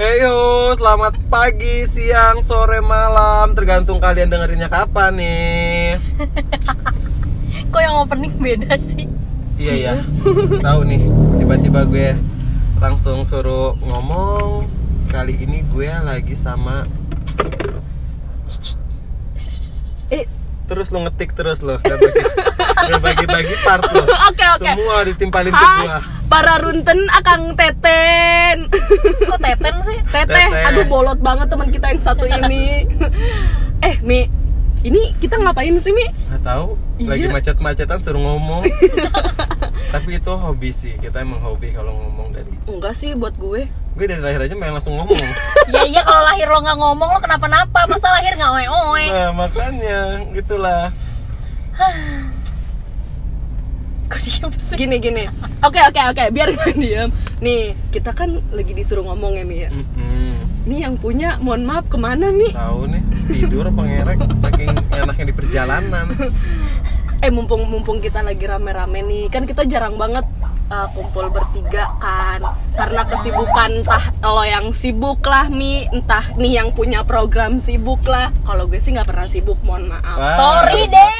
Heyo, selamat pagi, siang, sore, malam. Tergantung kalian dengerinnya kapan nih. Kok yang opening beda sih? Iya ya, tahu nih Tiba-tiba gue langsung suruh ngomong. Kali ini gue lagi sama Eh, Terus lo ngetik terus lo Gak bagi- gak bagi-bagi part lo Oke, oke. Semua ditimpalin ke gua para runten akang teten. Kok teten sih? Teteh, Teteh. aduh bolot banget teman kita yang satu ini. eh, Mi, ini kita ngapain sih, Mi? Gak tahu. Lagi Iya. macet-macetan suruh ngomong. Tapi itu hobi sih, kita emang hobi kalau ngomong dari Enggak sih buat gue. Gue dari lahir aja main langsung ngomong. Ya iya kalau lahir lo nggak ngomong lo kenapa-napa? Masa lahir nggak oe-oe? Nah makanya gitulah Kok diem sih? Gini gini. Oke oke oke, biar gak diam. Nih, kita kan lagi disuruh ngomong ya, Mi ya. Mm-mm. Nih yang punya, mohon maaf ke mana Mi? Tahu nih tidur apa ngerek saking enaknya di perjalanan Eh mumpung mumpung kita lagi rame-rame nih, kan kita jarang banget uh, kumpul bertiga kan, karena kesibukan entah lo yang sibuk lah mi, entah nih yang punya program sibuk lah. Kalau gue sih nggak pernah sibuk, mohon maaf. Wah, Sorry deh.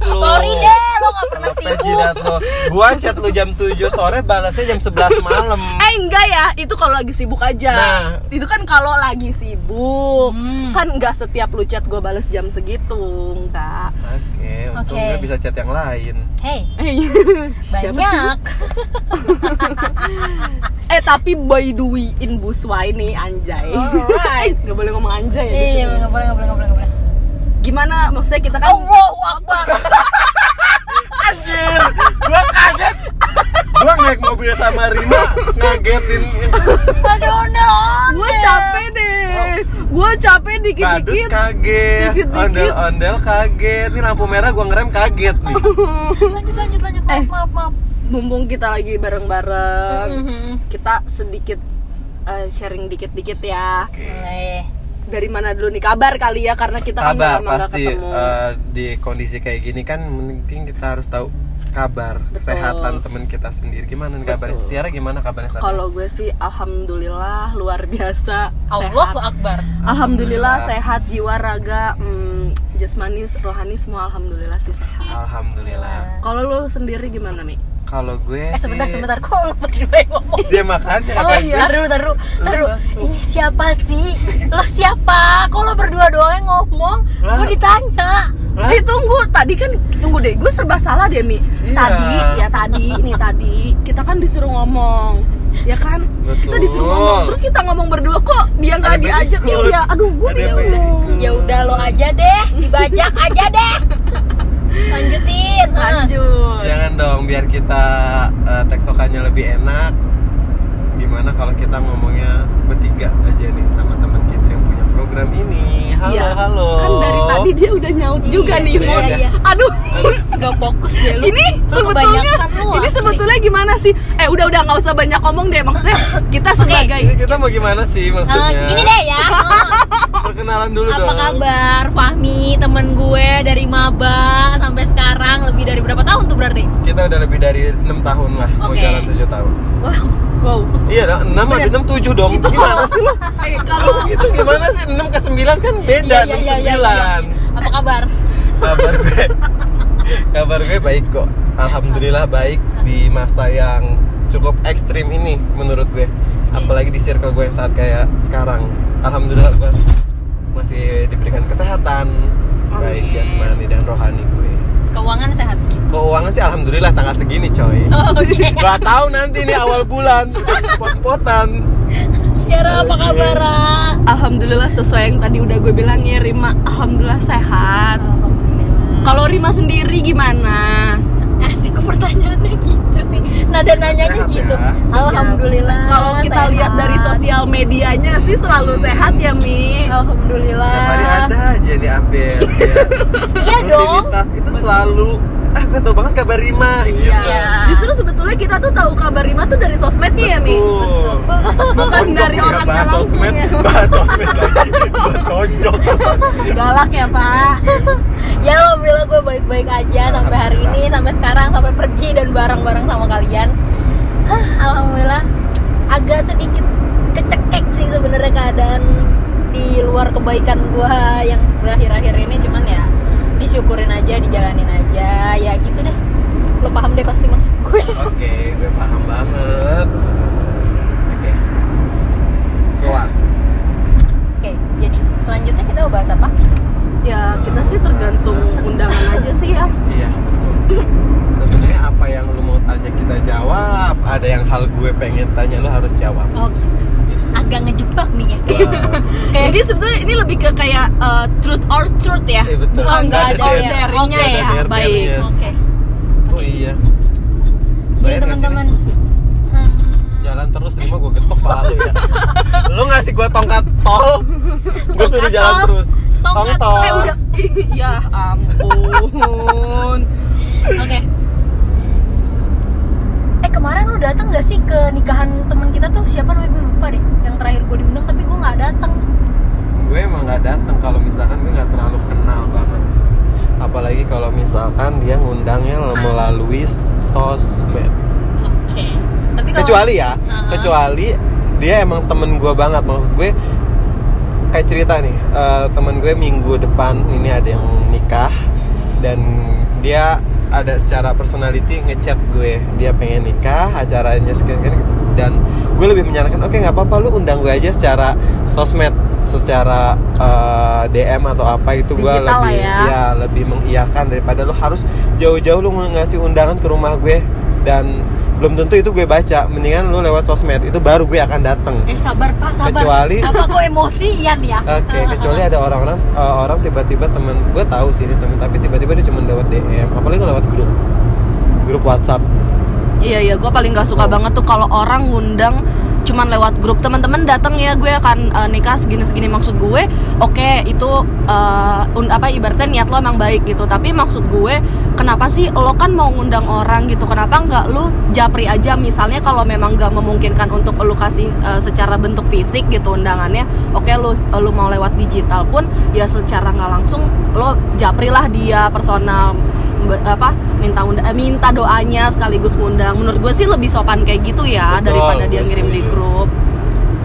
Sorry deh lo nggak pernah Selepet sibuk jidat lu. Gua chat lu jam 7 sore balasnya jam 11 malam Eh enggak ya, itu kalau lagi sibuk aja. Nah. Itu kan kalau lagi sibuk, Hmm. kan nggak setiap lu chat gue bales jam segitu, enggak. Oke, untung Oke. gue bisa chat yang lain Hey siapa banyak Eh tapi by the way in Busway nih anjay. Alright. Gak boleh ngomong anjay ya. Iya sini. nggak boleh nggak boleh nggak boleh nggak boleh Gimana maksudnya kita kan Allahu Akbar Anjir, gua kaget Gua naik mobil sama Rima ngagetin Aduh no gue capek deh. Gue capek Badut dikit-dikit. kaget, Dikit-dikit. ondel-ondel kaget Ini lampu merah gua ngerem kaget nih Lanjut lanjut lanjut maaf Eh. maaf maaf Mumpung kita lagi bareng-bareng, Mhm. kita sedikit eh, sharing dikit-dikit ya. Eh, Dari mana dulu nih kabar kali ya karena kita kan Kabar lama gak pasti ketemu. eh, di kondisi kayak gini kan mungkin kita harus tahu kabar Betul. kesehatan temen kita sendiri gimana nih Betul. Tiara gimana kabarnya saat Kalau gue sih alhamdulillah luar biasa Allahu sehat. Akbar Alhamdulillah Alhamdulillah. sehat jiwa raga hmm, jasmani rohani semua alhamdulillah sih sehat. Alhamdulillah Kalau lu sendiri gimana Mi? Kalau gue Eh sebentar sih- sebentar kok lo berdua yang ngomong dia makanya Oh kata iya, tar dulu, tar dulu, tar dulu. masuk. Ini siapa sih? Lo siapa? Kok lo berdua doang yang ngomong? Lah. Gue ditanya. Hah? Eh tunggu, tadi kan tunggu deh, gue serba salah deh Mi. Iya. Tadi ya tadi, nih tadi kita kan disuruh ngomong, ya kan? Kita Betul. disuruh ngomong, terus kita ngomong berdua kok dia nggak diajak ya aduh gue yang udah. Ya udah lo aja deh, dibajak aja deh. Lanjutin. Lanjut. jangan dong biar kita eh, tektokannya lebih enak gimana kalau kita ngomongnya bertiga aja nih sama teman kita yang program ini halo Iya. halo Kan dari tadi dia udah nyaut Iya, juga nih, iya, Mon. iya. Aduh. Gak fokus deh lo. ini sebetulnya lu, ini sebetulnya gimana sih eh udah udah nggak usah banyak ngomong deh maksudnya kita sebagai ini kita mau gimana sih maksudnya gini deh ya. Ha. perkenalan dulu Apa dong kabar Fahmi temen gue dari maba sampai sekarang lebih dari berapa tahun tuh berarti? kita udah lebih dari enam tahun lah mau Oke. jalan tujuh tahun Wow. wow iya dong enam Bener. habis enam tujuh dong Itu gimana sih lo eh, kalau itu gimana sih enam ke sembilan kan beda Iya, iya, iya, iya, sembilan. Apa kabar? kabar gue kabar gue baik kok. Alhamdulillah baik di masa yang cukup ekstrim ini menurut gue. Apalagi di circle gue yang saat kayak sekarang. Alhamdulillah gue masih diberikan kesehatan baik Amin. jasmani dan rohani gue. Keuangan sehat. keuangan sih alhamdulillah tanggal segini coy. Oh, Oke. Gak tahu nanti nih awal bulan. Pot-potan Kiara apa kabar? Alhamdulillah sesuai yang tadi udah gue bilang ya Rima alhamdulillah sehat Alhamdulillah. kalau Rima sendiri gimana Asik pertanyaannya gitu sih. Nada nanyanya Sehat gitu. ya? Alhamdulillah. kalau kita sehat. lihat dari sosial medianya sih selalu sehat ya Mi Alhamdulillah. Hari ada aja nih update ya. Iya dong. Itu selalu ah gue tau banget kabar Rima. Iya. justru sebetulnya kita tuh tahu kabar Rima tuh dari sosmednya ya Mi Betul. Bukan Tonjok dari ya, orangnya bahas langsung sosmed, ya. bahas sosmed lagi. Gua tonjok. galak ya Pak Ya alhamdulillah gue baik-baik aja sampai hari ini, sampai sekarang, sampai pergi dan bareng-bareng sama kalian. Hah, alhamdulillah agak sedikit kecekek sih sebenarnya keadaan di luar kebaikan gua yang berakhir-akhir ini cuman ya disyukurin aja dijalanin aja ya gitu deh lo paham deh pasti maksud gue Oke, gue paham banget. Oke. Soal. oke jadi selanjutnya kita mau bahas apa ya kita sih tergantung undangan aja sih ya Iya. Sebenarnya apa yang lu mau tanya kita jawab. Ada yang hal gue pengen tanya lu harus jawab. oh gitu Agak ngejebak nih ya kayak kayak jadi sebetulnya ini lebih ke kayak uh, truth or truth ya Eh, betul. bukan Nggak nggak ada ada ya. ya baik der-dernya. oke Oh iya. jadi teman-teman hmm, jalan terus terima gue getok pala lu ya. lu ngasih gue tongkat tol, gue suruh Tongkat jalan tol. terus. Tongkat tol. tol. eh udah ya ampun oke eh kemarin lu datang gak sih ke nikahan teman kita tuh? Siapa namanya? Gue lupa deh. Yang terakhir gue diundang tapi gue nggak datang. Gue emang nggak datang. Kalau misalkan gue nggak terlalu kenal banget. Apalagi kalau misalkan dia ngundangnya melalui sosmed. Oke. Tapi kalau kecuali ya. Ah. kecuali dia emang temen gue banget. Maksud gue kayak cerita nih. Eh, temen gue minggu depan ini ada yang nikah. Mhm. dan dia ada secara personality ngechat gue. Dia pengen nikah acaranya sekian sekian dan gue lebih menyarankan oke nggak apa-apa lu undang gue aja secara sosmed secara eh, DM atau apa itu gue lebih ya. lebih mengiyakan daripada lu harus jauh-jauh lu ngasih undangan ke rumah gue dan belum tentu itu gue baca. Mendingan lu lewat sosmed itu baru gue akan datang eh sabar pak sabar. Kecuali- apa gue emosian ya? Oke, kecuali ada orang-orang eh, orang tiba-tiba temen gue tahu sih ini temen tapi tiba-tiba dia cuma lewat DM, apalagi lewat grup. Grup WhatsApp. Iya iya, gue paling gak suka banget tuh kalau orang ngundang cuman lewat grup teman-teman datang ya gue akan uh, nikah segini segini maksud gue oke itu uh, apa ibaratnya niat lo emang baik gitu. Tapi maksud gue kenapa sih lo kan mau ngundang orang gitu? Kenapa nggak lu japri aja? Misalnya kalau memang gak memungkinkan untuk lu kasih uh, secara bentuk fisik gitu undangannya oke lu lu mau lewat digital pun ya secara nggak langsung lo japri lah dia personal apa minta unda eh, minta doanya sekaligus ngundang. Menurut gue sih lebih sopan kayak gitu ya Betul, daripada dia ngirim di grup.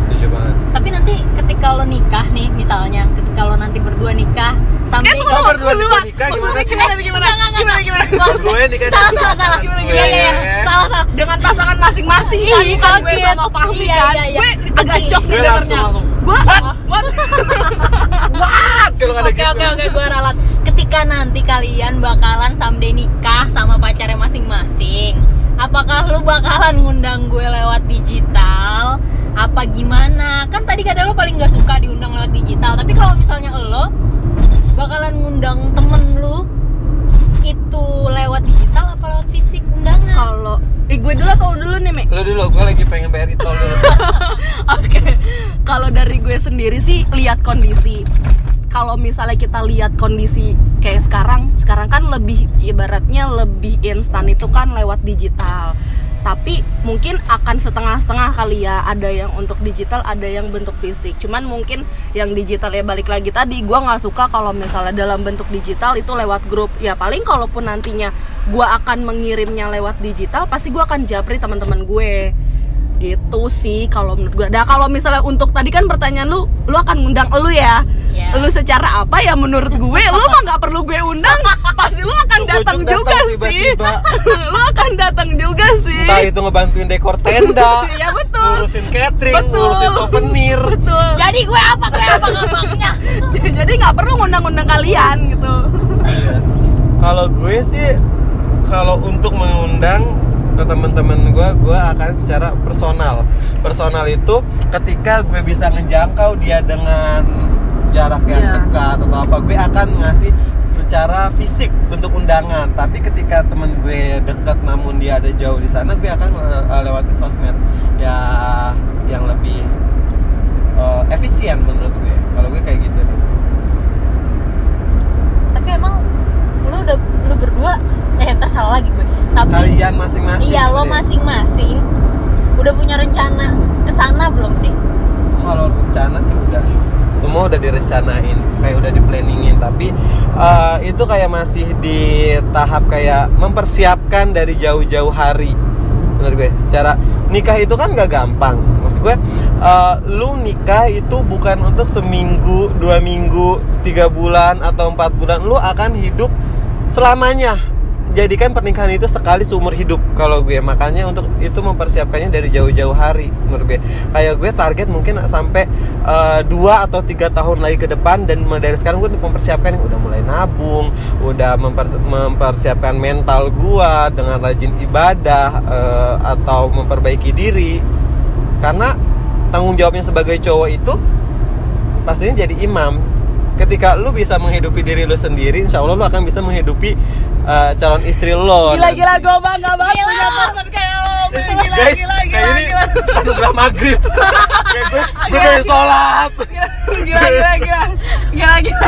Setuju banget. tapi nanti ketika lo nikah nih misalnya ketika lo nanti berdua nikah sampai tunggu, Lo berdua nikah, nikah gimana sih? gimana gimana? Gimana gimana? Maksudnya- Gue nikah salah salah salah pasangan iya iya iya. Gue. salah salah. Dengan pasangan masing-masing kan gue sama Fahmi Iya, kan? iya, iya. gue agak shock nih Gue dengernya. gue What? what? What? Kalau ada Oke gitu. oke oke. Gue ralat. Ketika nanti kalian bakalan someday nikah sama pacarnya masing-masing, apakah lu bakalan ngundang gue lewat digital? Apa gimana? Kan tadi kata lo paling gak suka diundang lewat digital. Tapi kalau misalnya lo bakalan ngundang temen lu itu lewat digital apa lewat fisik undangan? kalau eh, gue dulu atau lu dulu nih Mek? Lo dulu, gue lagi pengen bayar itu dulu. Oke, kalau dari gue sendiri sih lihat kondisi. Kalau misalnya kita lihat kondisi kayak sekarang, sekarang kan lebih ibaratnya lebih instan itu kan lewat digital. Tapi mungkin akan setengah-setengah kali ya, ada yang untuk digital, ada yang bentuk fisik. Cuman mungkin yang digital ya balik lagi tadi, gue nggak suka kalau misalnya dalam bentuk digital itu lewat grup. Ya paling kalaupun nantinya gue akan mengirimnya lewat digital, pasti gue akan japri teman-teman gue gitu sih kalau menurut gue. Nah kalau misalnya untuk tadi kan pertanyaan lu, lu akan ngundang lu ya? Iya. Lu secara apa ya menurut gue? Lu mah nggak perlu gue undang, pasti lu akan datang juga sih. tiba-tiba. lu akan datang juga sih. Entah itu ngebantuin dekor tenda, Iya betul. ngurusin catering, Betul. ngurusin souvenir. Betul. Jadi gue apa gue apa abangnya? Jadi nggak perlu ngundang-undang kalian gitu. Iya. Kalau gue sih kalau untuk mengundang ke teman-teman gue, gue akan secara personal. Personal itu ketika gue bisa ngejangkau dia dengan jarak yang Iya. dekat atau apa, gue akan ngasih secara fisik bentuk undangan. Tapi ketika temen gue dekat namun dia ada jauh di sana, gue akan uh, lewatin sosmed ya yang lebih uh, efisien menurut gue. Kalau gue kayak gitu. Tapi emang lu udah lu berdua eh tersalah lagi gue. Tapi Kalian masing-masing. Iya lo gitu ya. masing-masing udah punya rencana ke sana belum sih? kalau rencana sih udah semua udah direncanain kayak udah di planningin tapi eh, itu kayak masih di tahap kayak mempersiapkan dari jauh-jauh hari menurut gue secara nikah itu kan nggak gampang maksud gue eh, lu nikah itu bukan untuk seminggu, dua minggu, tiga bulan atau empat bulan. Lu akan hidup selamanya. Jadikan pernikahan itu sekali seumur hidup kalau gue. Makanya untuk itu mempersiapkannya dari jauh-jauh hari menurut gue. Kayak gue target mungkin sampai eh, dua atau tiga tahun lagi ke depan dan dari sekarang gue untuk mempersiapkan udah mulai nabung udah mempers- mempersiapkan mental gue dengan rajin ibadah eh, atau memperbaiki diri. Karena tanggung jawabnya sebagai cowok itu pastinya jadi imam ketika lu bisa menghidupi diri lu sendiri insya Allah lu akan bisa menghidupi uh, calon istri lo Gila gila gue bangga banget Gila. punya teman kayak lo. Mi. Gila guys gila kayak gila ini gila. anugerah maghrib kayak gue gue kayak sholat Gila gila gila. Gila gila.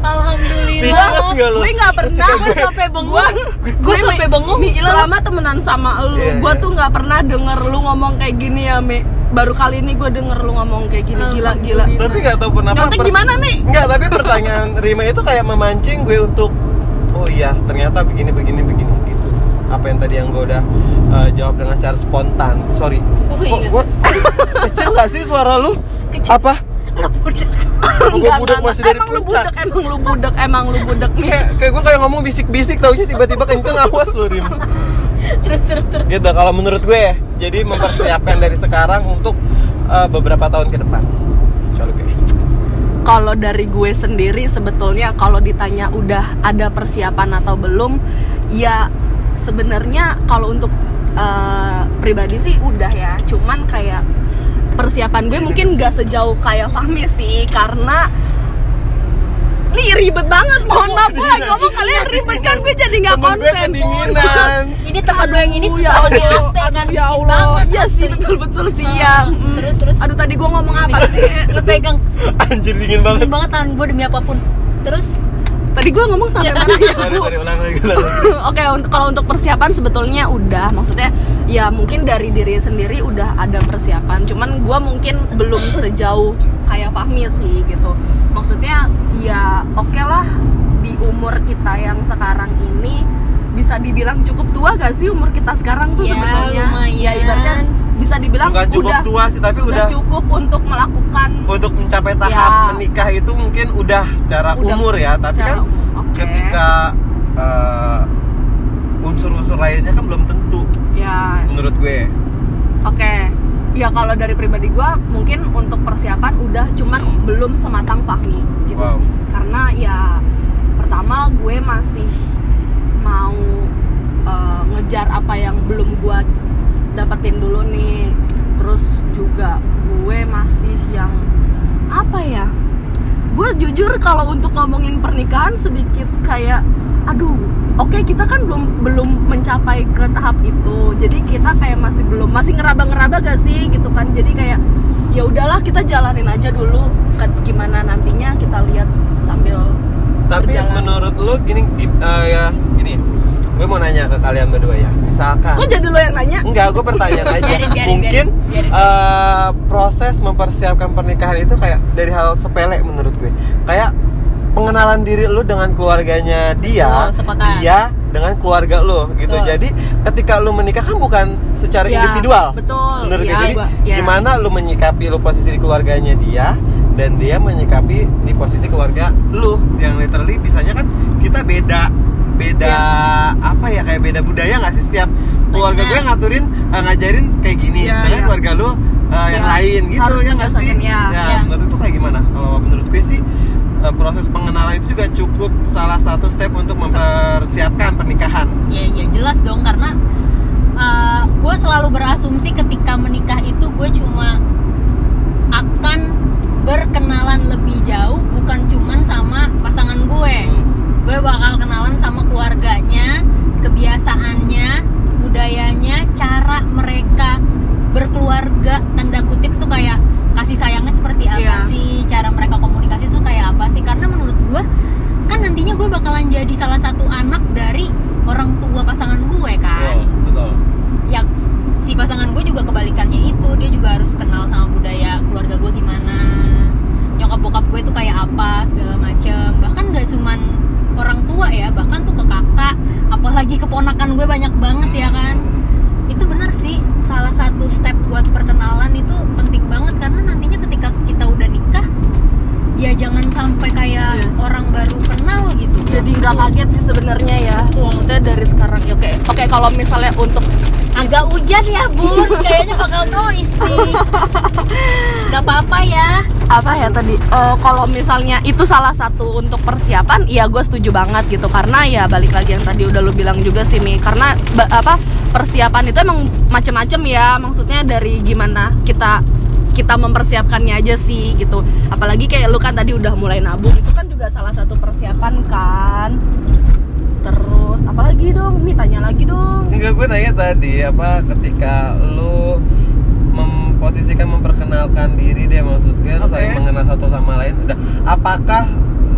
Alhamdulillah. Gue nggak pernah. Gue sampai bengong. Gua- Gue sampai bengong. Gila. selama temenan sama lu, Iya, gue iya. tuh nggak pernah denger lu ngomong kayak gini ya, Mi. Baru kali ini gue denger lu ngomong kayak gini, gila gila. Tapi nggak tahu kenapa Nyontek per- gimana, Mi? nggak tapi pertanyaan Rima itu kayak memancing gue untuk oh iya ternyata begini begini begini gitu apa yang tadi yang gue udah uh, jawab dengan secara spontan sorry Oh, kok iya. gue kecil nggak sih suara lu Kecil. apa Lu budak. gue Enggak, budak enggak, masih dari emang lu budak, emang lu budak, emang lu budak, Mi. kayak kayak gue kayak ngomong bisik-bisik taunya tiba-tiba kenceng awas lu Rim Terus terus terus. gitu kalau menurut gue ya jadi mempersiapkan dari sekarang untuk uh, beberapa tahun ke depan kalau gue Kalau dari gue sendiri sebetulnya kalau ditanya udah ada persiapan atau belum, ya sebenarnya kalau untuk eh, pribadi sih udah ya. Cuman kayak persiapan gue mungkin gak sejauh kayak Fahmi sih karena Li ribet banget, mohon maaf gue lagi ngomong kalian ribet kan gue jadi nggak Temen gue konsen kedinginan Ini tempat gue yang ini Allah. AC kan. Ya dingin Allah banget, Iya sih asli. betul-betul sih Ah, ya Mm. terus, terus. Aduh tadi gue ngomong apa sih Lu pegang anjir dingin banget dingin banget tangan gue demi apa pun. Terus Tadi gue ngomong sampai mana ya Bu? Oke, untuk kalau untuk persiapan sebetulnya udah, maksudnya ya mungkin dari diri sendiri udah ada persiapan. Cuman gua mungkin belum sejauh kayak Fahmi sih gitu. Maksudnya ya oke lah di umur kita yang sekarang ini bisa dibilang cukup tua gak sih umur kita sekarang tuh Ya, sebetulnya? lumayan. Ya ibaratnya bisa dibilang Bukan cukup udah tua sih, tapi sudah udah- cukup untuk melakukan untuk mencapai tahap Ya. menikah itu mungkin udah secara Udah umur ya tapi secara kan umur, oke. ketika eh, unsur-unsur lainnya kan belum tentu ya menurut gue Oke, ya kalau dari pribadi gue mungkin untuk persiapan udah cuman belum sematang Fahmi gitu Wow. sih. Karena ya pertama gue masih mau eh, ngejar apa yang belum gue dapetin dulu nih. Terus juga gue masih yang apa ya? Gue jujur kalau untuk ngomongin pernikahan sedikit kayak aduh oke kita kan belum belum mencapai ke tahap itu. Jadi kita kayak masih belum masih ngeraba-ngeraba gak sih gitu kan? Jadi kayak ya udahlah kita jalanin aja dulu kan gimana nantinya kita lihat sambil tapi berjalan. menurut lo gini di- eh, ya gini gue mau nanya ke kalian berdua ya. Misalkan kok jadi lo yang nanya? Enggak gue pertanyaan aja. Biarin, biarin, mungkin biarin, biarin. eh, proses mempersiapkan pernikahan itu kayak dari hal sepele menurut gue. Kayak pengenalan diri lu dengan keluarganya dia Betul, sepakat. dia dengan keluarga lu gitu Betul. jadi ketika lu menikah kan bukan secara Ya, individual betul menurut Ya, jadi gua- ya. gimana lu menyikapi lu posisi di keluarganya dia dan dia menyikapi di posisi keluarga lu yang literally bisanya kan kita beda beda apa ya kayak beda budaya nggak sih setiap keluarga gue ngaturin eh, ngajarin kayak gini Ya, sedangkan ya. keluarga lu eh, yang Ya, lain gitu harus ya nggak sih berdasarkan, ya. Ya. menurut tuh kayak gimana kalau menurut gue sih eh, proses pengenalan itu juga cukup salah satu step untuk mempersiapkan pernikahan ya ya jelas dong karena gue selalu berasumsi ketika menikah itu gue cuma akan berkenalan lebih jauh bukan cuman sama pasangan gue Hmm. gue bakal kenalan sama keluarganya kebiasaannya budayanya cara mereka berkeluarga tanda kutip tuh kayak kasih sayangnya seperti apa yeah. sih cara mereka komunikasi itu kayak apa sih karena menurut gue kan nantinya gue bakalan jadi salah satu anak dari orang tua pasangan gue kan betul, betul. ya si pasangan gue juga kebalikannya itu dia juga harus kenal sama budaya keluarga gue gimana nyokap bokap gue itu kayak apa segala macem bahkan gak cuman orang tua ya bahkan tuh ke kakak apalagi keponakan gue banyak banget ya kan itu benar sih salah satu step buat perkenalan itu penting banget karena nantinya ketika kita udah nikah ya jangan sampai kayak yeah. orang baru kenal gitu nggak kaget sih sebenarnya ya. Maksudnya dari sekarang ya oke. Okay. oke okay, kalau misalnya untuk agak hujan ya bun. Kayaknya bakal noise nih. Nggak apa-apa ya. Apa ya tadi? Uh, kalau misalnya itu salah satu untuk persiapan ya gue setuju banget gitu. Karena ya balik lagi yang tadi udah lo bilang juga sih mi. Karena apa persiapan itu emang macem-macem ya. Maksudnya dari gimana kita kita mempersiapkannya aja sih gitu. Apalagi kayak lu kan tadi udah mulai nabung itu kan juga salah satu persiapan kan. Terus apalagi dong? Mi tanya lagi dong. Enggak gue nanya tadi apa ketika lu memposisikan memperkenalkan diri deh maksud gue lu Oke. saling mengenal satu sama lain udah apakah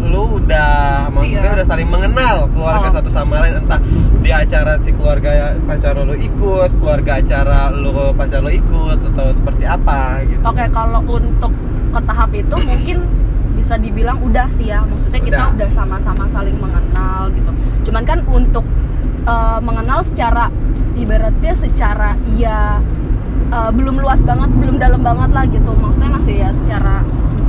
lu udah maksudnya Iya. udah saling mengenal keluarga Oh. satu sama lain entah di acara si keluarga pacar lu ikut keluarga acara lu pacar lu ikut atau seperti apa gitu Oke, kalau untuk ke tahap itu mungkin bisa dibilang udah sih ya. Maksudnya kita Udah. udah sama-sama saling mengenal gitu. Cuman kan untuk eh, mengenal secara ibaratnya secara ya eh, belum luas banget, belum dalam banget lah gitu. Maksudnya masih ya secara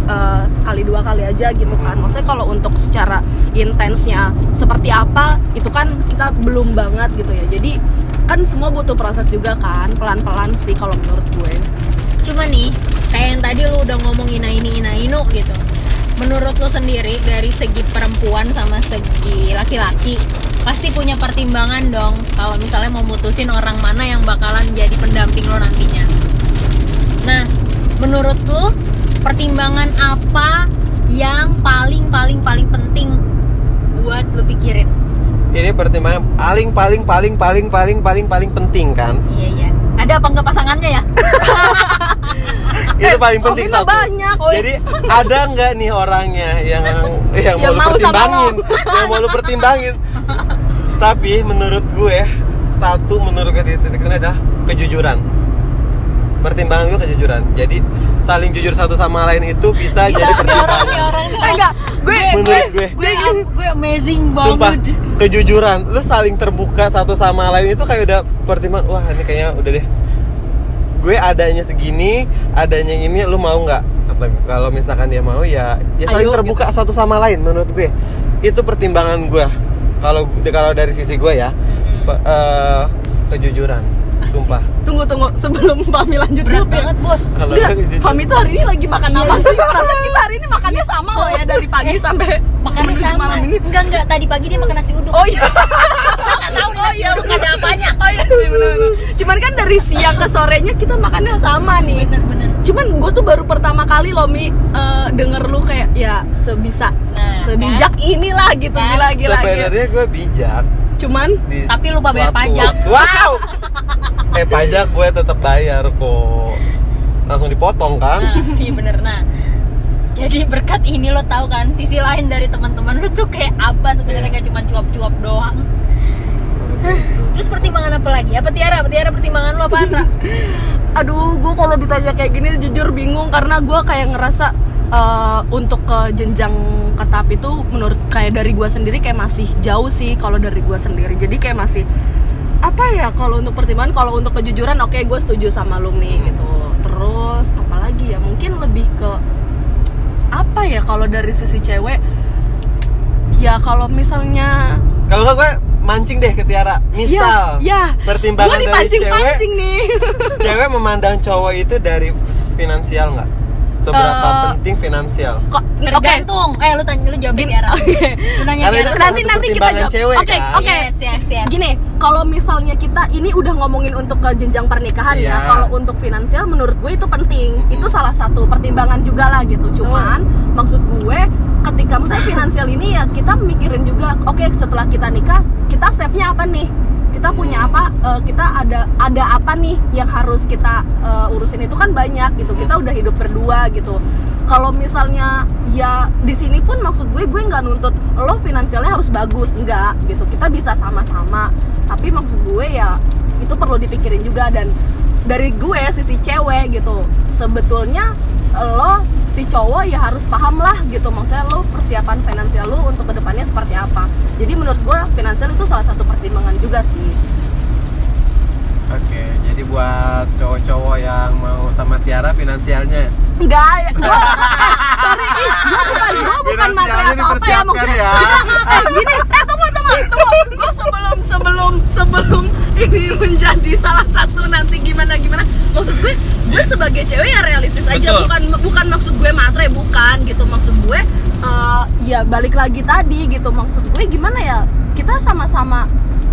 eh, sekali dua kali aja gitu kan. Maksudnya kalau untuk secara intensnya seperti apa itu kan kita belum banget gitu ya. Jadi kan semua butuh proses juga kan, pelan-pelan sih kalau menurut gue. cuma nih kayak yang tadi lu udah ngomong ina ini ina inu gitu menurut lu sendiri dari segi perempuan sama segi laki-laki pasti punya pertimbangan dong kalau misalnya mau mutusin orang mana yang bakalan jadi pendamping lo nantinya nah menurut lu pertimbangan apa yang paling paling paling penting buat lu pikirin? Ini pertimbangan paling paling paling paling paling paling paling penting kan? Iya iya. Ada apa enggak pasangannya ya? Itu paling penting Oke, satu. banyak. Oh, jadi ada nggak nih orangnya yang yang, Yang mau mau lu pertimbangin? Yang mau lu pertimbangin? Tapi menurut gue satu menurut gue di titik ini adalah kejujuran pertimbangan gue kejujuran. Jadi saling jujur satu sama lain itu bisa Gila, jadi orang pertimbangan. nih orang nih. Eh, orang. enggak, gue Menurut gue. gue gue amazing Sumpah banget kejujuran. Lu saling terbuka satu sama lain itu kayak udah pertimbangan wah ini kayaknya udah deh. Gue adanya segini adanya ini lu mau nggak? Kalau misalkan dia mau ya ya saling Ayo, terbuka satu sama lain menurut gue. Itu pertimbangan gue. Kalau kalau dari sisi gue ya pe- eh, kejujuran sumpah tunggu tunggu sebelum Fami lanjut berat dulu, Pi. banget bos kejujuran. Fami tuh hari ini lagi makan Iya. apa sih? Perasaan kita hari ini makannya sama loh ya dari pagi Eh, sampai makannya menuju sama malam ini. enggak enggak tadi pagi dia makan nasi uduk Oh iya. kita nggak tahu nih nasi iya, uduk ada apanya Oh iya sih benar-benar. Cuman kan dari siang ke sorenya kita makannya sama nih. bener-bener Cuman gue tuh baru pertama kali loh Mi eh, denger lu kayak ya sebisa Nah, sebijak inilah gitu Kan? gila gila. gila. sebenarnya gue bijak Cuman di Tapi lupa bayar suatu- pajak. wow! Eh pajak gue tetap bayar kok. Langsung dipotong kan? Nah iya bener. Nah jadi berkat ini lo tahu kan sisi lain dari teman-teman lo tuh kayak apa sebenarnya? Iya. gak cuma cuap-cuap doang. Terus pertimbangan apa lagi? Apa tiara? Apa tiara pertimbangan lo Ra? aduh gue kalau ditanya kayak gini jujur bingung karena gue kayak ngerasa eh, untuk ke jenjang ke tahap itu menurut kayak dari gue sendiri kayak masih jauh sih kalau dari gue sendiri. Jadi kayak masih apa ya kalau untuk pertimbangan kalau untuk kejujuran oke gue setuju sama Lumi Hmm. gitu. Terus apalagi ya mungkin lebih ke apa ya kalau dari sisi cewek ya kalau misalnya kalau gue mancing deh ke Tiara. Misal ya, ya pertimbangan dari dipancing-pancing nih. cewek memandang cowok itu dari finansial nggak seberapa Eh, penting finansial kok tergantung eh lu tanya lu jawab Gini- tiara oke. lu nanya Karena tiara itu nanti nanti kita jawab. cewek, Oke, kan? oke. yes yes yes Gini, kalau misalnya kita ini udah ngomongin untuk ke jenjang pernikahan Iya. ya, kalau untuk finansial menurut gue itu penting. Mm-mm. Itu salah satu pertimbangan juga lah gitu. Cuman maksud gue ketika misalnya finansial ini ya kita mikirin juga, oke setelah kita nikah, kita stepnya apa nih? Kita punya apa? eh, kita ada ada apa nih yang harus kita eh, urusin itu kan banyak gitu. Kita udah hidup berdua gitu. Kalau misalnya ya di sini pun maksud gue gue nggak nuntut lo finansialnya harus bagus enggak gitu. Kita bisa sama-sama. Tapi maksud gue ya itu perlu dipikirin juga dan dari gue sisi cewek gitu. Sebetulnya lo si cowok ya harus paham lah gitu. Maksudnya lo persiapan finansial lo untuk ke depannya seperti apa. Jadi menurut gue finansial itu salah satu pertimbangan juga sih. Oke jadi buat cowok-cowok yang mau sama Tiara finansialnya? Enggak ya gue sorry ih gue bukan gue bukan materi atau apa ya maksudnya? ya. eh gini eh tunggu tunggu tunggu. Gue sebelum ini menjadi salah satu nanti gimana gimana maksud gue gue sebagai cewek ya realistis aja Betul. bukan bukan maksud gue matre bukan gitu maksud gue eh, ya balik lagi tadi gitu maksud gue gimana ya kita sama-sama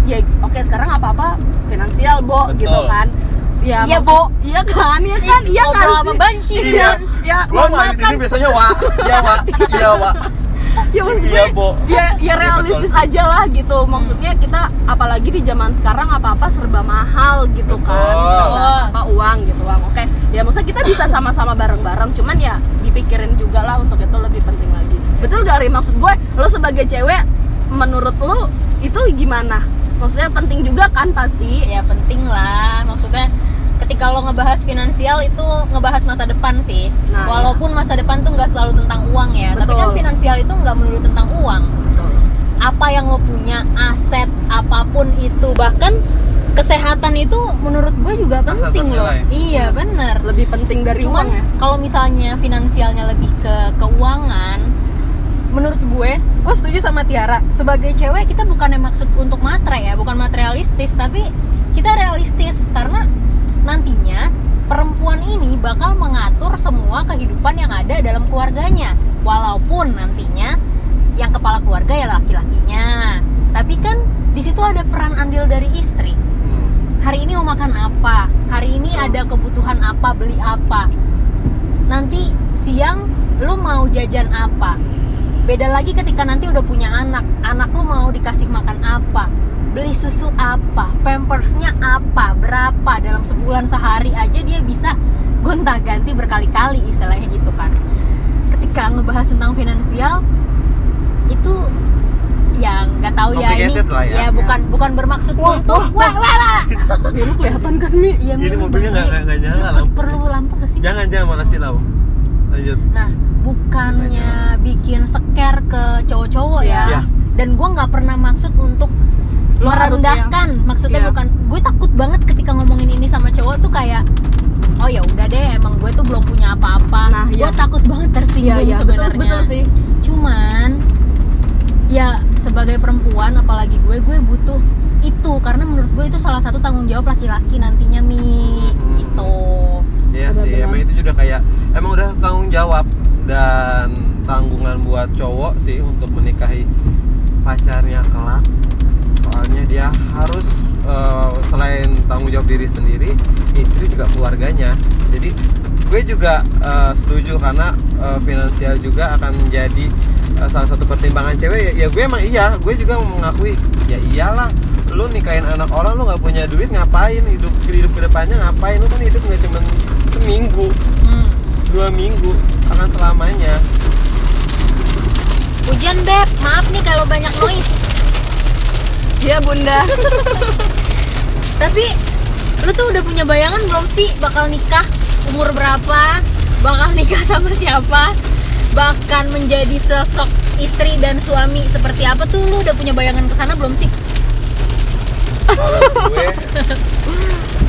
ya oke sekarang apa apa finansial bo Betul. gitu kan ya Iya, maksud- Bo. iya kan iya kan Ih, iya kan ngobrol sih? sama banci nih, iya Bo. ya Gua mohon mah maaf di kan sini biasanya wa, iya wa, iya wa. ya maksud Iya, gue Bo. ya ya Iya, realistis betul. aja lah gitu. Maksudnya kita apalagi di zaman sekarang apa apa serba mahal gitu kan. Betul. serba apa uang gitu uang. Oke ya maksudnya kita bisa sama-sama bareng-bareng. Cuman ya dipikirin juga lah untuk itu lebih penting lagi. Betul gak Ri? maksud gue lo sebagai cewek menurut lo itu gimana? Maksudnya penting juga kan pasti. Ya penting lah. Maksudnya ketika lo ngebahas finansial itu ngebahas masa depan sih. Nah, walaupun masa depan tuh nggak selalu tentang uang ya tapi Betul. kan finansial itu nggak melulu tentang uang. Apa yang lo punya aset apa pun itu bahkan kesehatan itu menurut gue juga penting loh. Nilai. iya bener. Lebih penting dari cuman uang ya? kalau misalnya finansialnya lebih ke keuangan menurut gue gue setuju sama Tiara. Sebagai cewek kita bukannya maksud untuk matre ya bukan materialistis tapi kita realistis. Karena nantinya perempuan ini bakal mengatur semua kehidupan yang ada dalam keluarganya. Walaupun nantinya yang kepala keluarga ya laki-lakinya. Tapi kan di situ ada peran andil dari istri. Hmm. hari ini mau makan apa? Hari ini ada kebutuhan apa? Beli apa? Nanti siang lu mau jajan apa? Beda lagi ketika nanti udah punya anak. Anak lu mau dikasih makan apa beli susu apa pampersnya apa berapa dalam sebulan sehari aja dia bisa gonta ganti berkali-kali istilahnya gitu kan ketika ngebahas tentang finansial itu yang nggak tahu ya ini lah ya. bukan bukan bermaksud Wah, untuk wah wah wah Ini kelihatan kan Mi Iya, Ini mobilnya nggak- nggak- nyala lampu. perlu lampu gak sih? Jangan jangan malah silau. Lanjut. Nah, bukannya bikin seker ke cowok-cowok ya. Iya. Dan gue nggak pernah maksud untuk Merendahkan. Maksudnya Iya. bukan. Gue takut banget ketika ngomongin ini sama cowok tuh kayak, oh ya udah deh, emang gue tuh belum punya apa-apa. Nah, gue iya. takut banget Iya tersinggung iya betul sebenarnya. betul sih Cuman, ya sebagai perempuan, apalagi gue, gue butuh itu karena menurut gue itu salah satu tanggung jawab laki-laki nantinya mi Hmm. gitu. Iya sih, emang itu juga kayak emang udah tanggung jawab dan tanggungan buat cowok sih untuk menikahi pacarnya kelak. Soalnya dia harus eh, selain tanggung jawab diri sendiri, istri juga keluarganya. Jadi gue juga eh, setuju karena eh, finansial juga akan menjadi eh, salah satu pertimbangan cewek. Ya, ya gue emang iya, gue juga mengakui ya iyalah lu nikahin anak orang lu nggak punya duit ngapain hidup hidup ke depannya ngapain lu kan hidup nggak cuma seminggu Hmm. dua minggu akan selamanya Hujan beb, maaf nih kalau banyak noise. Iya bunda Tapi lu tuh udah punya bayangan belum sih bakal nikah umur berapa? Bakal nikah sama siapa? Bahkan menjadi sosok istri dan suami seperti apa tuh lu udah punya bayangan ke sana belum sih? gue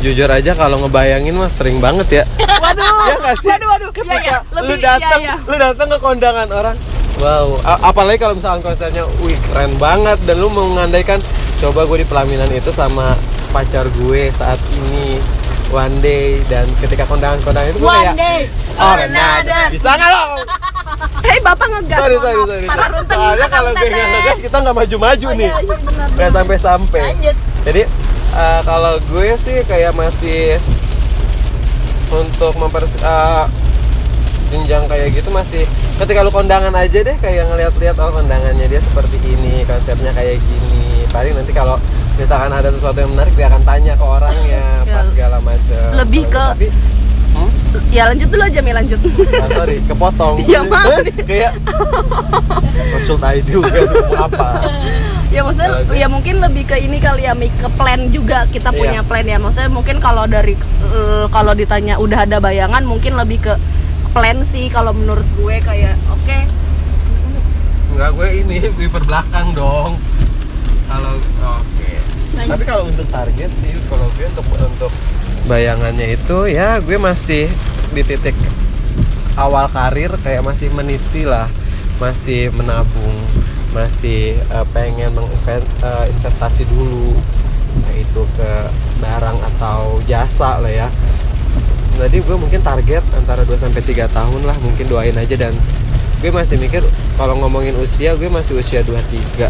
jujur aja kalau ngebayangin mah sering banget ya Waduh ya nggak sih Waduh waduh ketika Iya, iya. lu Lebih- datang iya, iya. lu datang ke kondangan orang wow A- apalagi kalau misalkan konsernya wih keren banget dan lu mau mengandaikan coba gue di pelaminan itu sama pacar gue saat ini one day dan ketika kondangan-kondangan itu gue One kayak day. Oh or another. bisa nggak lo? Hei bapak ngegas sorry sorry sorry. Ruten soalnya kalau gue nggak ngegas kita nggak maju-maju Oh, nih. iya, iya, benar, nggak sampai-sampai. Lanjut. jadi eh, kalau gue sih kayak masih untuk memper eh, jenjang kayak gitu masih ketika lu kondangan aja deh kayak ngeliat-liat oh kondangannya dia seperti ini konsepnya kayak gini paling nanti kalau misalkan ada sesuatu yang menarik dia akan tanya ke orangnya Ya. pas segala macam Lebih ke- tapi hmm? Ya lanjut dulu aja Mi lanjut Ah, sorry kepotong Iya, maaf. kayak consult ID juga semua apa ya maksudnya ya mungkin lebih ke ini kali ya Mi ke plan juga kita Iya. punya plan ya maksudnya mungkin kalau dari eh, kalau ditanya udah ada bayangan mungkin lebih ke plan sih kalau menurut gue kayak oke Enggak gue ini wiper belakang dong. Kalau oke. Lanjut. Tapi kalau untuk target sih kalau gue untuk untuk bayangannya itu ya gue masih di titik awal karir kayak masih meniti lah, masih menabung. masih eh, pengen menginvestasi dulu yaitu ke barang atau jasa lah ya tadi gue mungkin target antara 2 sampai 3 tahun lah mungkin doain aja dan gue masih mikir kalau ngomongin usia gue masih usia 23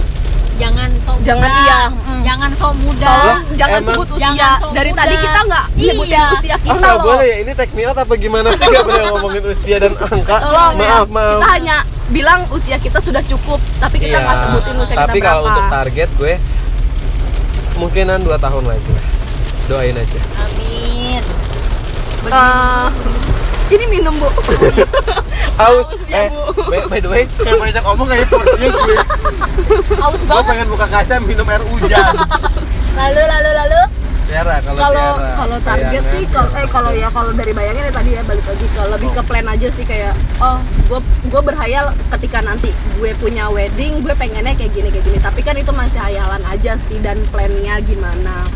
jangan sok Jangan, muda iya, mm. jangan sok muda Tolong jangan emang- sebut usia. Jangan sok Dari muda. tadi kita nggak nyebutin Iya. usia Ah kita nggak loh. boleh ya ini take me out apa gimana sih nggak boleh ngomongin usia dan angka Tolong maaf ya. maaf Kita hanya bilang usia kita sudah cukup, tapi kita Iya. nggak sebutin usia tapi kita kalau berapa. untuk target gue mungkinan 2 tahun lagi lah doain aja amin Eh, ini minum bu. Aus, ya, eh, Bu. by, by the way, yang banyak ngomong kayak porsinya gue. Haus Gue banget. pengen buka kaca minum air hujan. Lalu lalu lalu. Tiara, kalau Kalau Tiara. kalau target bayangan. sih, kalau eh kalau ya kalau dari bayangin ya tadi ya balik lagi ke lebih ke plan aja sih kayak oh gue gue berhayal ketika nanti gue punya wedding gue pengennya kayak gini kayak gini. Tapi kan itu masih hayalan aja sih dan plannya gimana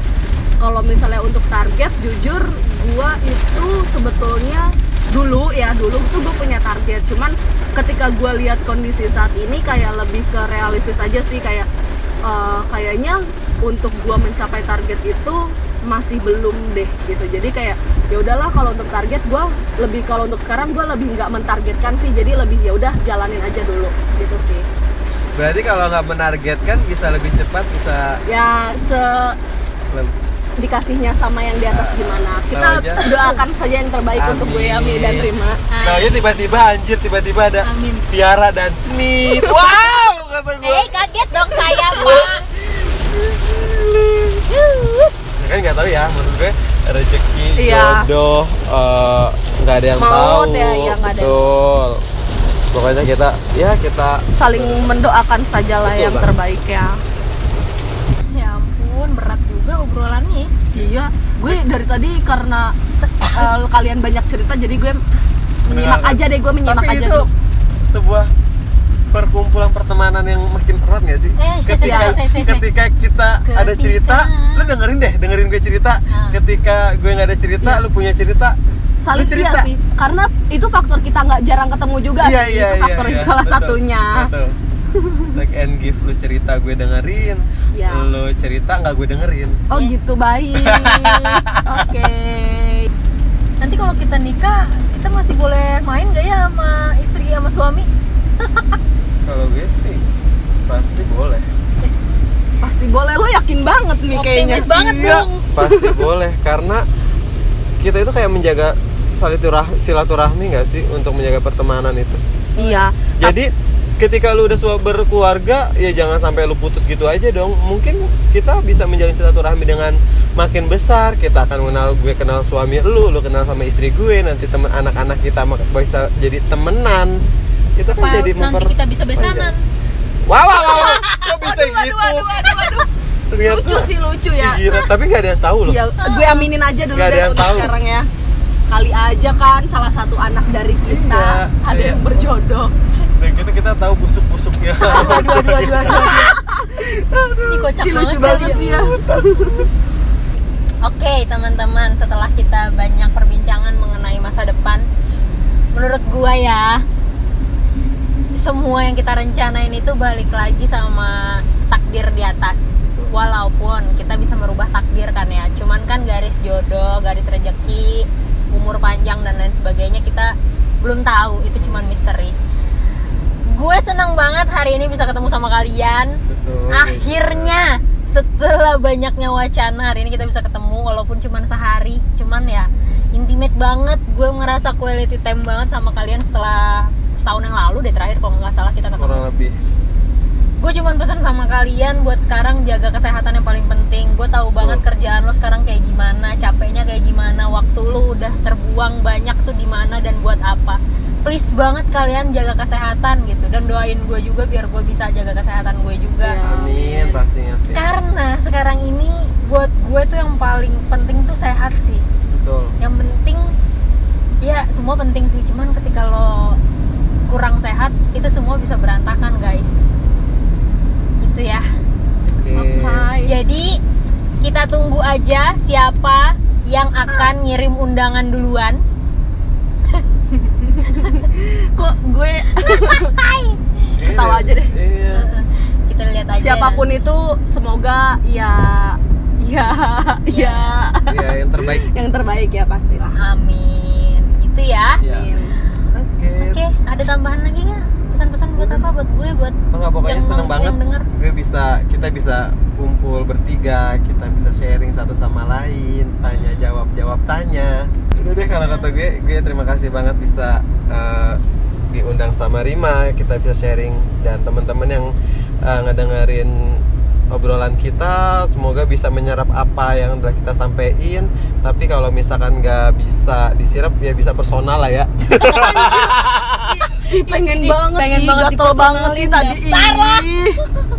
kalau misalnya untuk target jujur gue itu sebetulnya dulu ya dulu tuh gue punya target. Cuman ketika gue lihat kondisi saat ini kayak lebih ke realistis aja sih kayak eh, kayaknya untuk gue mencapai target itu masih belum deh gitu. Jadi kayak ya udahlah kalau untuk target gue lebih kalau untuk sekarang gue lebih nggak mentargetkan sih. Jadi lebih ya udah jalanin aja dulu gitu sih. Berarti kalau nggak menargetkan bisa lebih cepat, bisa ya se dikasihnya sama yang di atas gimana. Kita doakan saja yang terbaik untuk gue ya Mi dan Amin. Rima Nah, ya tiba-tiba anjir, tiba-tiba ada amin. Tiara dan Cenit Wow, kata gue eh kaget dong saya pak. Ya kan nggak tahu ya, menurut gue rezeki, Iya. jodoh, eh, nggak ada yang Maut tahu. ya, iya, nggak ada. Betul. Pokoknya kita, ya kita saling mendoakan sajalah Betul, yang Bang. terbaik ya ya obrolannya iya gue dari tadi karena eh, kalian banyak cerita jadi gue menyimak Mendengarkan. aja deh gue menyimak Tapi aja itu dulu sebuah perkumpulan pertemanan yang makin erat gak sih? Eh, ketika, se- se- se- ketika kita ada Ketika- cerita, lu dengerin deh, dengerin gue cerita. Ah. Ketika gue nggak ada cerita, Iya. lu punya cerita. saling lu cerita. iya sih karena itu faktor kita nggak jarang ketemu juga Iya, sih iya, itu iya, faktor iya. salah Betul, satunya Betul. Take and give lu cerita gue dengerin, Iya. lu cerita nggak gue dengerin. oh Iya. gitu baik oke nanti kalau kita nikah kita masih boleh main gak ya sama istri sama suami Kalau gue sih pasti boleh, pasti boleh lo yakin banget nih kayaknya optimis banget Iya. dong pasti boleh karena kita itu kayak menjaga silaturah- silaturahmi nggak sih untuk menjaga pertemanan itu. iya Jadi ketika lu udah sua- berkeluarga ya jangan sampai lu putus gitu aja dong. Mungkin kita bisa menjalin silaturahmi dengan makin besar. Kita akan kenal gue kenal suami lu, lu kenal sama istri gue, nanti teman anak-anak kita bisa jadi temenan. Itu kan apa jadi nanti memper- kita bisa besanan Wow, wow, wow, wow. Kok bisa Aduh, gitu? aduh, aduh, aduh, aduh. Ternyata lucu sih lucu ya gila. tapi nggak ada yang tahu loh. Iya, gue aminin aja dulu Nggak ada yang tahu. sekarang ya. Kali aja kan salah satu anak dari kita Iya, ada iya. yang berjodoh. Dan kita kita tahu busuk-busuknya. aduh aduh aduh aduh aduh, ini kocak banget lucu banget ya. sih ya. Oke teman-teman setelah kita banyak perbincangan mengenai masa depan Menurut gua ya Semua yang kita rencanain itu balik lagi sama takdir di atas Walaupun kita bisa merubah takdir kan ya Cuman kan garis jodoh, garis rejeki, umur panjang dan lain sebagainya Kita belum tahu, itu cuman misteri. Gue senang banget hari ini bisa ketemu sama kalian. Betul. akhirnya setelah banyaknya wacana hari ini kita bisa ketemu walaupun cuman sehari. Cuman ya intimate banget. Gue ngerasa quality time banget sama kalian setelah setahun yang lalu deh terakhir kalau nggak salah kita ketemu. Kurang lebih. Gue cuman pesan sama kalian buat sekarang jaga kesehatan yang paling penting. Gue tahu banget kerjaan lo sekarang kayak gimana capeknya kayak gimana waktu lo udah terbuang banyak tuh di mana dan buat apa. Please banget kalian jaga kesehatan gitu. Dan doain gue juga biar gue bisa jaga kesehatan gue juga. Iya. Amin pastinya sih. karena sekarang ini buat gue tuh yang paling penting tuh sehat sih. Betul. yang penting ya semua penting sih. Cuman ketika lo kurang sehat itu semua bisa berantakan guys gitu ya. Oke. Oke. jadi kita tunggu aja siapa yang akan ngirim undangan duluan. Kok gue? Ketawa aja deh. Iya. siapa pun itu semoga ya ya ya. Ya yang terbaik. Yang terbaik ya pastilah. Amin. Gitu ya. Ya Amin. oke. Oke ada tambahan lagi nggak pesan-pesan buat apa? Buat gue buat Oh enggak pokoknya yang seneng banget. yang denger. gue bisa kita bisa kumpul bertiga kita bisa sharing satu sama lain tanya jawab jawab tanya. Udah deh kalau kata gue gue terima kasih banget bisa eh, diundang sama Rima. Kita bisa sharing dan teman-teman yang eh, ngedengerin obrolan kita semoga bisa menyerap apa yang udah kita sampaikan tapi kalau misalkan nggak bisa disirap ya bisa personal lah ya pengen banget pengen ih, banget gatel banget sih tadi lah. ih.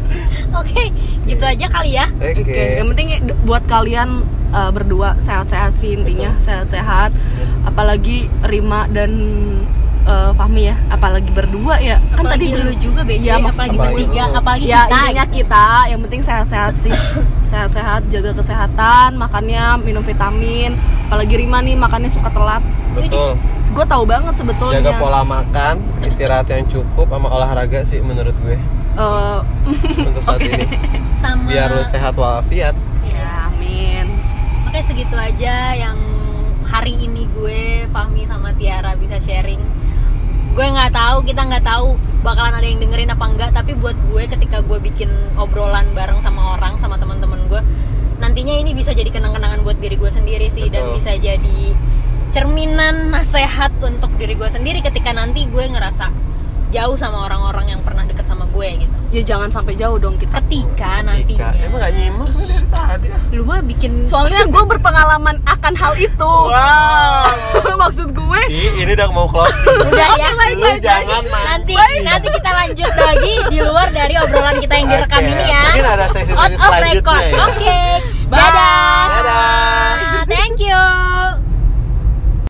oke gitu aja kali ya oke Oke, yang penting buat kalian uh, berdua sehat-sehat sih intinya, sehat-sehat. Apalagi Rima dan uh, Fahmi ya, apalagi berdua ya. Kan apalagi tadi lu juga BG Iya, maksud- apalagi apalagi bertiga lu. apalagi ya kita intinya kita, yang penting sehat-sehat sih. Sehat-sehat, jaga kesehatan, makannya minum vitamin. Apalagi Rima nih makannya suka telat. betul Gue tahu banget sebetulnya. jaga pola makan istirahat yang cukup sama olahraga sih menurut gue Eh, untuk saat Oke. ini sama biar lu sehat walafiat ya, amin. Oke segitu aja yang hari ini gue Fahmi sama Tiara bisa sharing. Gue nggak tahu kita nggak tahu bakalan ada yang dengerin apa enggak. Tapi buat gue ketika gue bikin obrolan bareng sama orang sama teman-teman gue, nantinya ini bisa jadi kenang-kenangan buat diri gue sendiri sih dan Betul. bisa jadi cerminan nasihat untuk diri gue sendiri ketika nanti gue ngerasa jauh sama orang-orang yang pernah deket sama gue gitu. Ya jangan sampai jauh dong kita. Ketika Ika, nantinya, emang gak nyimak gue dari tadi ah. lu mah bikin Soalnya gue berpengalaman akan hal itu. wow. Maksud gue Ih, ini udah mau closing. Udah ya. Lu jangan man nanti nanti kita lanjut lagi di luar dari obrolan kita yang direkam Oke, ini ya. Mungkin ada sesi-sesi out of selanjutnya record. ya. oke. Bye. dadah